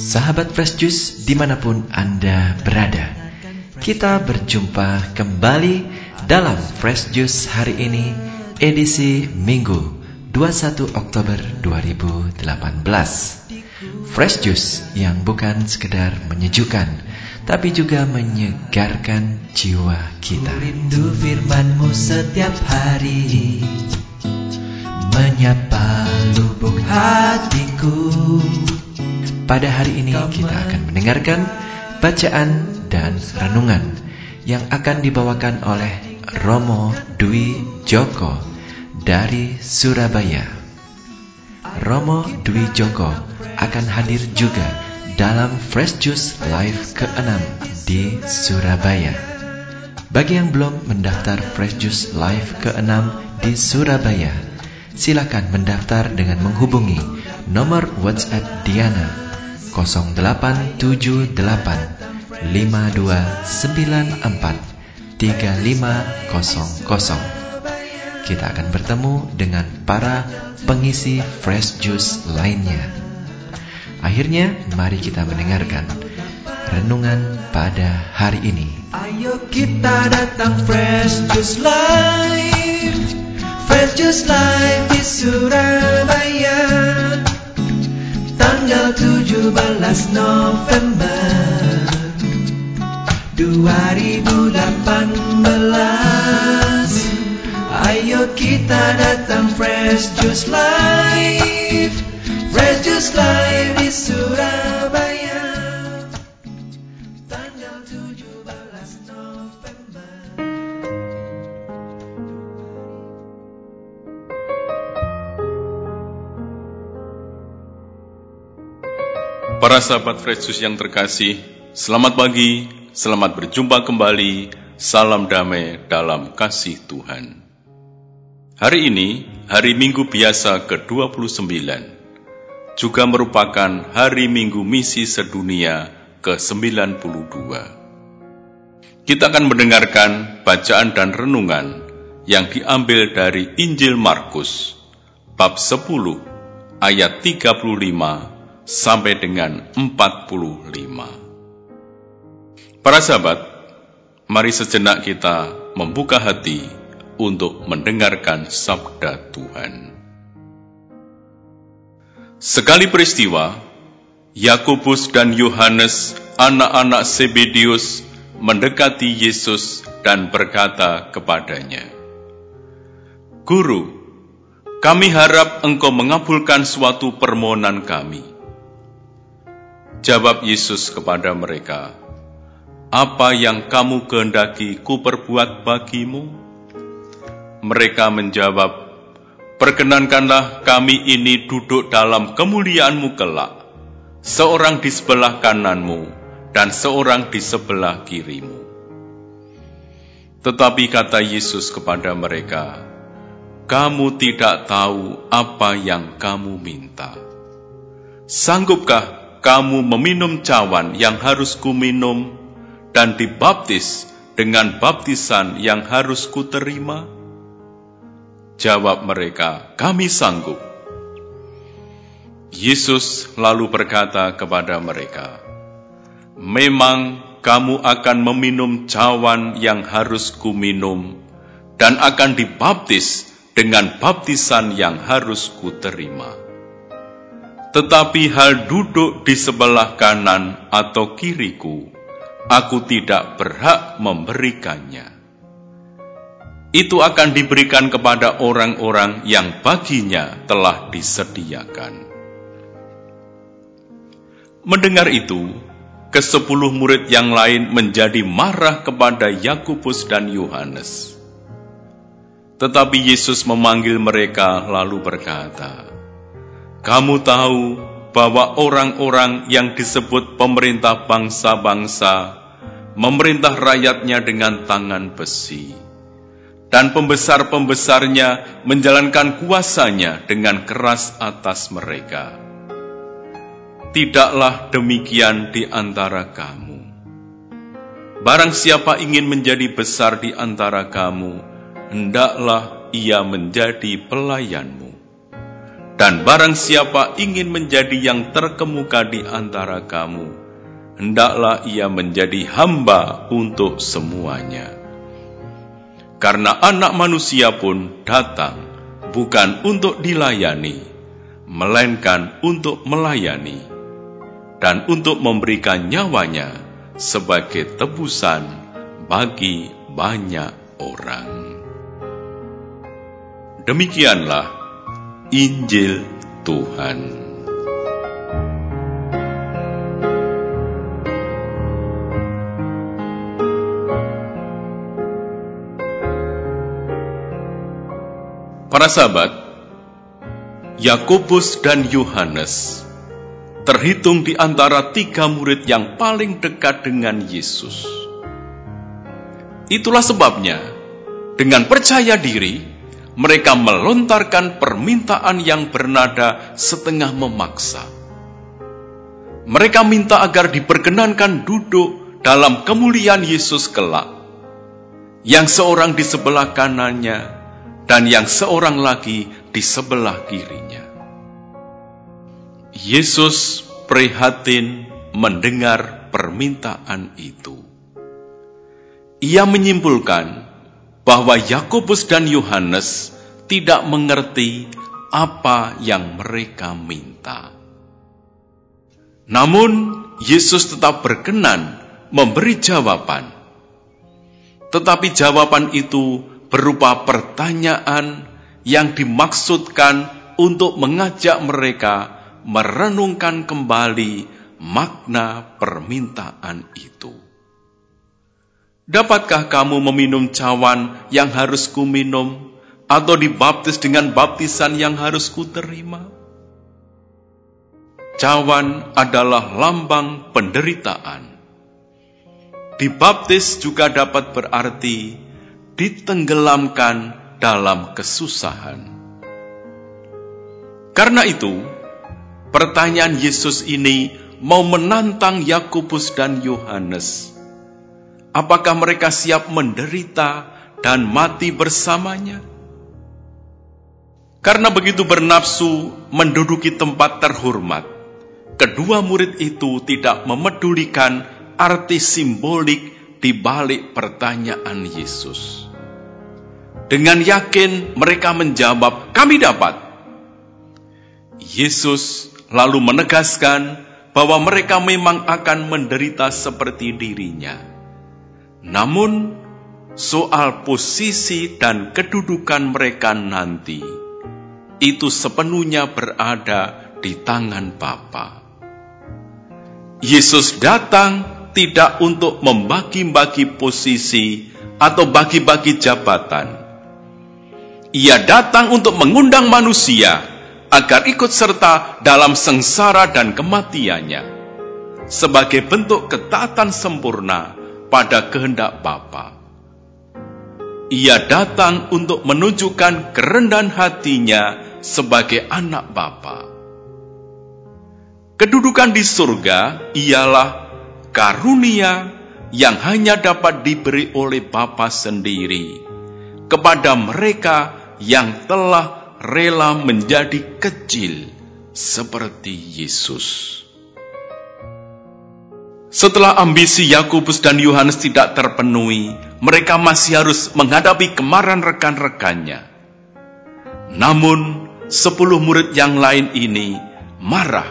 Sahabat Fresh Juice di mana pun Anda berada. Kita berjumpa kembali dalam Fresh Juice hari ini Edisi Minggu 21 Oktober 2018 Fresh Juice yang bukan sekedar menyejukkan Tapi juga menyegarkan jiwa kita. Rindu firmanmu setiap hari. Menyapa lubuk hatiku Pada hari ini kita akan mendengarkan bacaan dan renungan yang akan dibawakan oleh Romo Dwi Joko dari Surabaya. Romo Dwi Joko akan hadir juga dalam Fresh Juice Live ke-6 di Surabaya. Bagi yang belum mendaftar Fresh Juice Live ke-6 di Surabaya, silakan mendaftar dengan menghubungi nomor WhatsApp Diana 0878 5294 3500. Kita akan bertemu dengan para pengisi Fresh Juice lainnya. Akhirnya, mari kita mendengarkan renungan pada hari ini. Ayo kita datang Fresh Juice Live Fresh Juice Live di Surabaya. Tanggal 17 November 2018 Ayo kita datang Fresh Juice Live. Fresh Juice Live di Surabaya Para sahabat Fresh yang terkasih, selamat pagi, selamat berjumpa kembali, salam damai dalam kasih Tuhan. Hari ini, hari Minggu biasa ke-29, juga merupakan hari Minggu misi sedunia ke-92. Kita akan mendengarkan bacaan dan renungan yang diambil dari Injil Markus, bab 10, ayat 35 sampai dengan 45. Para sahabat, mari sejenak kita membuka hati untuk mendengarkan sabda Tuhan. Sekali peristiwa, Yakobus dan Yohanes, anak-anak Sebedius, mendekati Yesus dan berkata kepadanya, "Guru, kami harap engkau mengabulkan suatu permohonan kami." Jawab Yesus kepada mereka, "Apa yang kamu kehendaki ku perbuat bagimu?" Mereka menjawab, "Perkenankanlah kami ini duduk dalam kemuliaanmu kelak, seorang di sebelah kananmu dan seorang di sebelah kirimu." Tetapi kata Yesus kepada mereka, "Kamu tidak tahu apa yang kamu minta. Sanggupkah kamu meminum cawan yang harus kuminum dan dibaptis dengan baptisan yang harus kuterima? Jawab mereka, kami sanggup. Yesus lalu berkata kepada mereka, Memang kamu akan meminum cawan yang harus kuminum dan akan dibaptis dengan baptisan yang harus kuterima. Tetapi hal duduk di sebelah kanan atau kiriku, aku tidak berhak memberikannya. Itu akan diberikan kepada orang-orang yang baginya telah disediakan. Mendengar itu, kesepuluh murid yang lain menjadi marah kepada Yakobus dan Yohanes. Tetapi Yesus memanggil mereka lalu berkata, kamu tahu bahwa orang-orang yang disebut pemerintah bangsa-bangsa memerintah rakyatnya dengan tangan besi, dan pembesar-pembesarnya menjalankan kuasanya dengan keras atas mereka. Tidaklah demikian di antara kamu. Barang siapa ingin menjadi besar di antara kamu, hendaklah ia menjadi pelayanmu Dan barang siapa ingin menjadi yang terkemuka di antara kamu, hendaklah ia menjadi hamba untuk semuanya. Karena anak manusia pun datang bukan untuk dilayani, melainkan untuk melayani, dan untuk memberikan nyawanya sebagai tebusan bagi banyak orang. Demikianlah Injil Tuhan. Para sahabat, Yakobus dan Yohanes terhitung di antara tiga murid yang paling dekat dengan Yesus. Itulah sebabnya, dengan percaya diri, mereka melontarkan permintaan yang bernada setengah memaksa. Mereka minta agar diperkenankan duduk dalam kemuliaan Yesus kelak, yang seorang di sebelah kanannya dan yang seorang lagi di sebelah kirinya. Yesus prihatin mendengar permintaan itu. Ia menyimpulkan bahwa Yakobus dan Yohanes tidak mengerti apa yang mereka minta. Namun, Yesus tetap berkenan memberi jawaban. Tetapi jawaban itu berupa pertanyaan yang dimaksudkan untuk mengajak mereka merenungkan kembali makna permintaan itu. Dapatkah kamu meminum cawan yang harus kuminum, atau dibaptis dengan baptisan yang harus kuterima? Cawan adalah lambang penderitaan. Dibaptis juga dapat berarti ditenggelamkan dalam kesusahan. Karena itu, pertanyaan Yesus ini mau menantang Yakobus dan Yohanes Apakah mereka siap menderita dan mati bersamanya? Karena begitu bernafsu menduduki tempat terhormat, kedua murid itu tidak memedulikan arti simbolik di balik pertanyaan Yesus. Dengan yakin mereka menjawab, "Kami dapat." Yesus lalu menegaskan bahwa mereka memang akan menderita seperti dirinya namun, soal posisi dan kedudukan mereka nanti itu sepenuhnya berada di tangan Bapa. Yesus datang tidak untuk membagi-bagi posisi atau bagi-bagi jabatan. Ia datang untuk mengundang manusia agar ikut serta dalam sengsara dan kematiannya sebagai bentuk ketaatan sempurna pada kehendak Bapa. Ia datang untuk menunjukkan kerendahan hatinya sebagai anak Bapa. Kedudukan di surga ialah karunia yang hanya dapat diberi oleh Bapa sendiri kepada mereka yang telah rela menjadi kecil seperti Yesus. Setelah ambisi Yakobus dan Yohanes tidak terpenuhi, mereka masih harus menghadapi kemarahan rekan-rekannya. Namun, sepuluh murid yang lain ini marah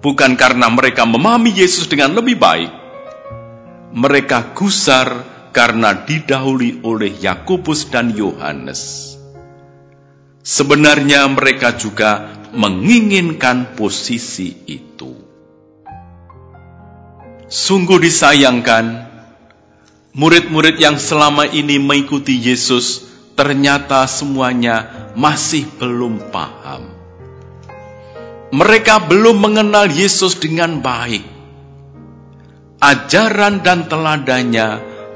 bukan karena mereka memahami Yesus dengan lebih baik. Mereka gusar karena didahului oleh Yakobus dan Yohanes. Sebenarnya mereka juga menginginkan posisi itu. Sungguh disayangkan, murid-murid yang selama ini mengikuti Yesus ternyata semuanya masih belum paham. Mereka belum mengenal Yesus dengan baik. Ajaran dan teladannya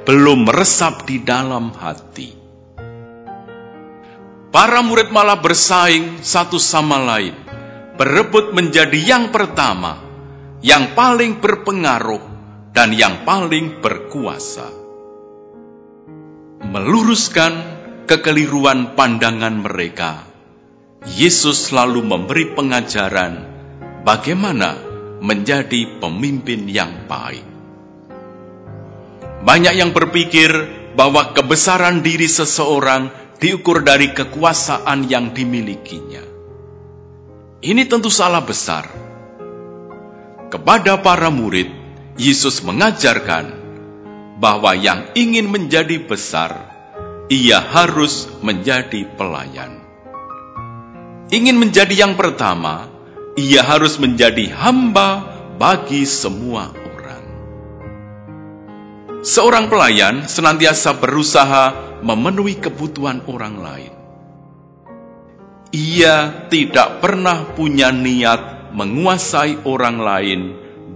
belum meresap di dalam hati. Para murid malah bersaing satu sama lain, berebut menjadi yang pertama yang paling berpengaruh dan yang paling berkuasa. Meluruskan kekeliruan pandangan mereka, Yesus selalu memberi pengajaran bagaimana menjadi pemimpin yang baik. Banyak yang berpikir bahwa kebesaran diri seseorang diukur dari kekuasaan yang dimilikinya. Ini tentu salah besar. Kepada para murid, Yesus mengajarkan bahwa yang ingin menjadi besar, ia harus menjadi pelayan. Ingin menjadi yang pertama, ia harus menjadi hamba bagi semua orang. Seorang pelayan senantiasa berusaha memenuhi kebutuhan orang lain. Ia tidak pernah punya niat menguasai orang lain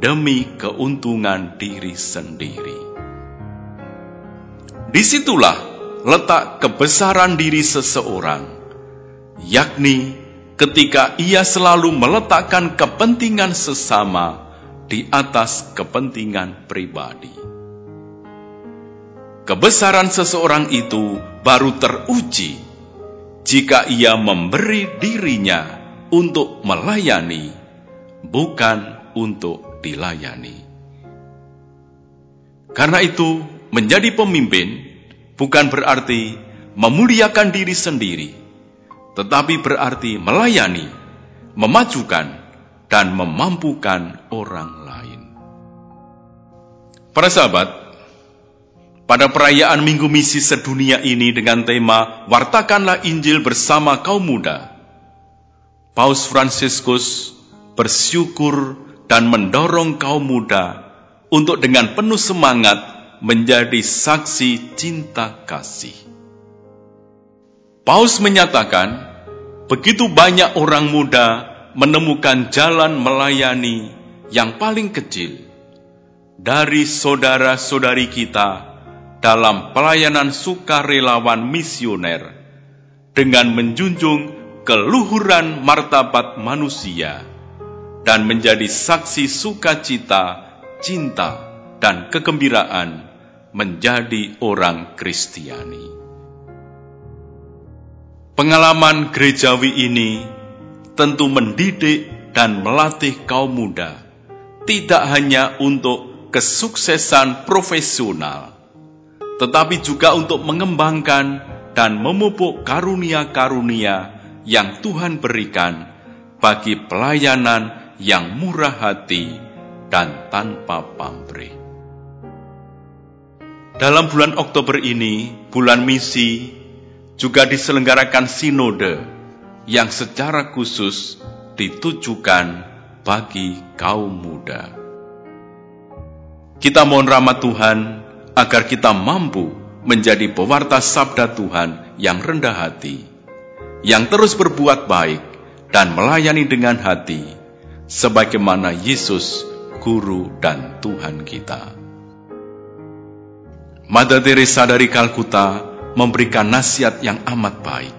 demi keuntungan diri sendiri. Di situlah letak kebesaran diri seseorang, yakni ketika ia selalu meletakkan kepentingan sesama di atas kepentingan pribadi. Kebesaran seseorang itu baru teruji jika ia memberi dirinya untuk melayani, bukan untuk dilayani. Karena itu, menjadi pemimpin bukan berarti memuliakan diri sendiri, tetapi berarti melayani, memajukan, dan memampukan orang lain. Para sahabat, pada perayaan Minggu Misi sedunia ini dengan tema Wartakanlah Injil bersama kaum muda, Paus Fransiskus bersyukur dan mendorong kaum muda untuk dengan penuh semangat menjadi saksi cinta kasih. Paus menyatakan, begitu banyak orang muda menemukan jalan melayani yang paling kecil dari saudara-saudari kita dalam pelayanan sukarelawan misioner dengan menjunjung keluhuran martabat manusia dan menjadi saksi sukacita, cinta, dan kegembiraan menjadi orang Kristiani. Pengalaman gerejawi ini tentu mendidik dan melatih kaum muda tidak hanya untuk kesuksesan profesional, tetapi juga untuk mengembangkan dan memupuk karunia-karunia yang Tuhan berikan bagi pelayanan yang murah hati dan tanpa pamrih. Dalam bulan Oktober ini, bulan misi, juga diselenggarakan sinode yang secara khusus ditujukan bagi kaum muda. Kita mohon rahmat Tuhan agar kita mampu menjadi pewarta sabda Tuhan yang rendah hati, yang terus berbuat baik dan melayani dengan hati, sebagaimana Yesus, Guru dan Tuhan kita. Mada Teresa dari Kalkuta memberikan nasihat yang amat baik.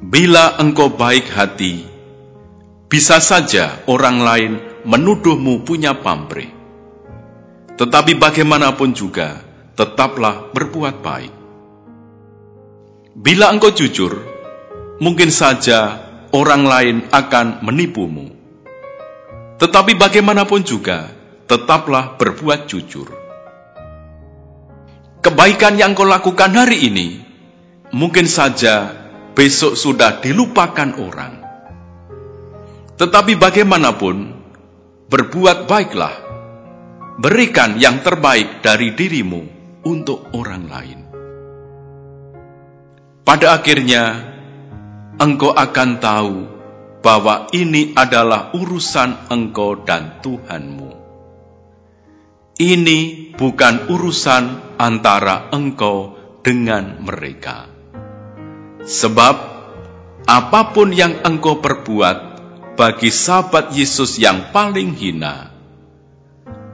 Bila engkau baik hati, bisa saja orang lain menuduhmu punya pamrih tetapi bagaimanapun juga, tetaplah berbuat baik. Bila engkau jujur, mungkin saja orang lain akan menipumu. Tetapi bagaimanapun juga, tetaplah berbuat jujur. Kebaikan yang kau lakukan hari ini, mungkin saja besok sudah dilupakan orang. Tetapi bagaimanapun, berbuat baiklah berikan yang terbaik dari dirimu untuk orang lain. Pada akhirnya, engkau akan tahu bahwa ini adalah urusan engkau dan Tuhanmu. Ini bukan urusan antara engkau dengan mereka. Sebab apa pun yang engkau perbuat bagi sahabat Yesus yang paling hina,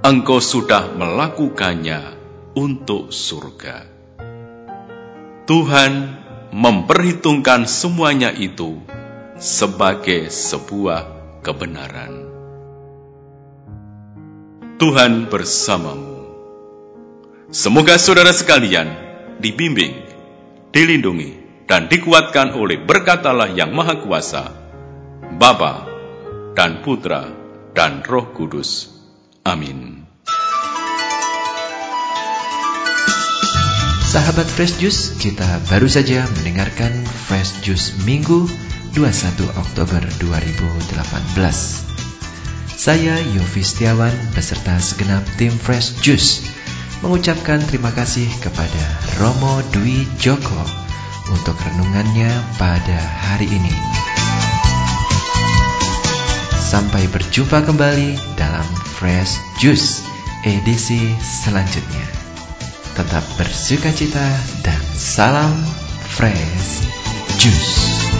engkau sudah melakukannya untuk surga. Tuhan memperhitungkan semuanya itu sebagai sebuah kebenaran. Tuhan bersamamu. Semoga saudara sekalian dibimbing, dilindungi, dan dikuatkan oleh berkat Allah yang Maha Kuasa, Bapa dan Putra dan Roh Kudus. Amin. Sahabat Fresh Juice, kita baru saja mendengarkan Fresh Juice Minggu 21 Oktober 2018. Saya Yofi Setiawan beserta segenap tim Fresh Juice mengucapkan terima kasih kepada Romo Dwi Joko untuk renungannya pada hari ini. Sampai berjumpa kembali dalam Fresh Juice edisi selanjutnya. Tetap bersuka cita dan salam Fresh Juice.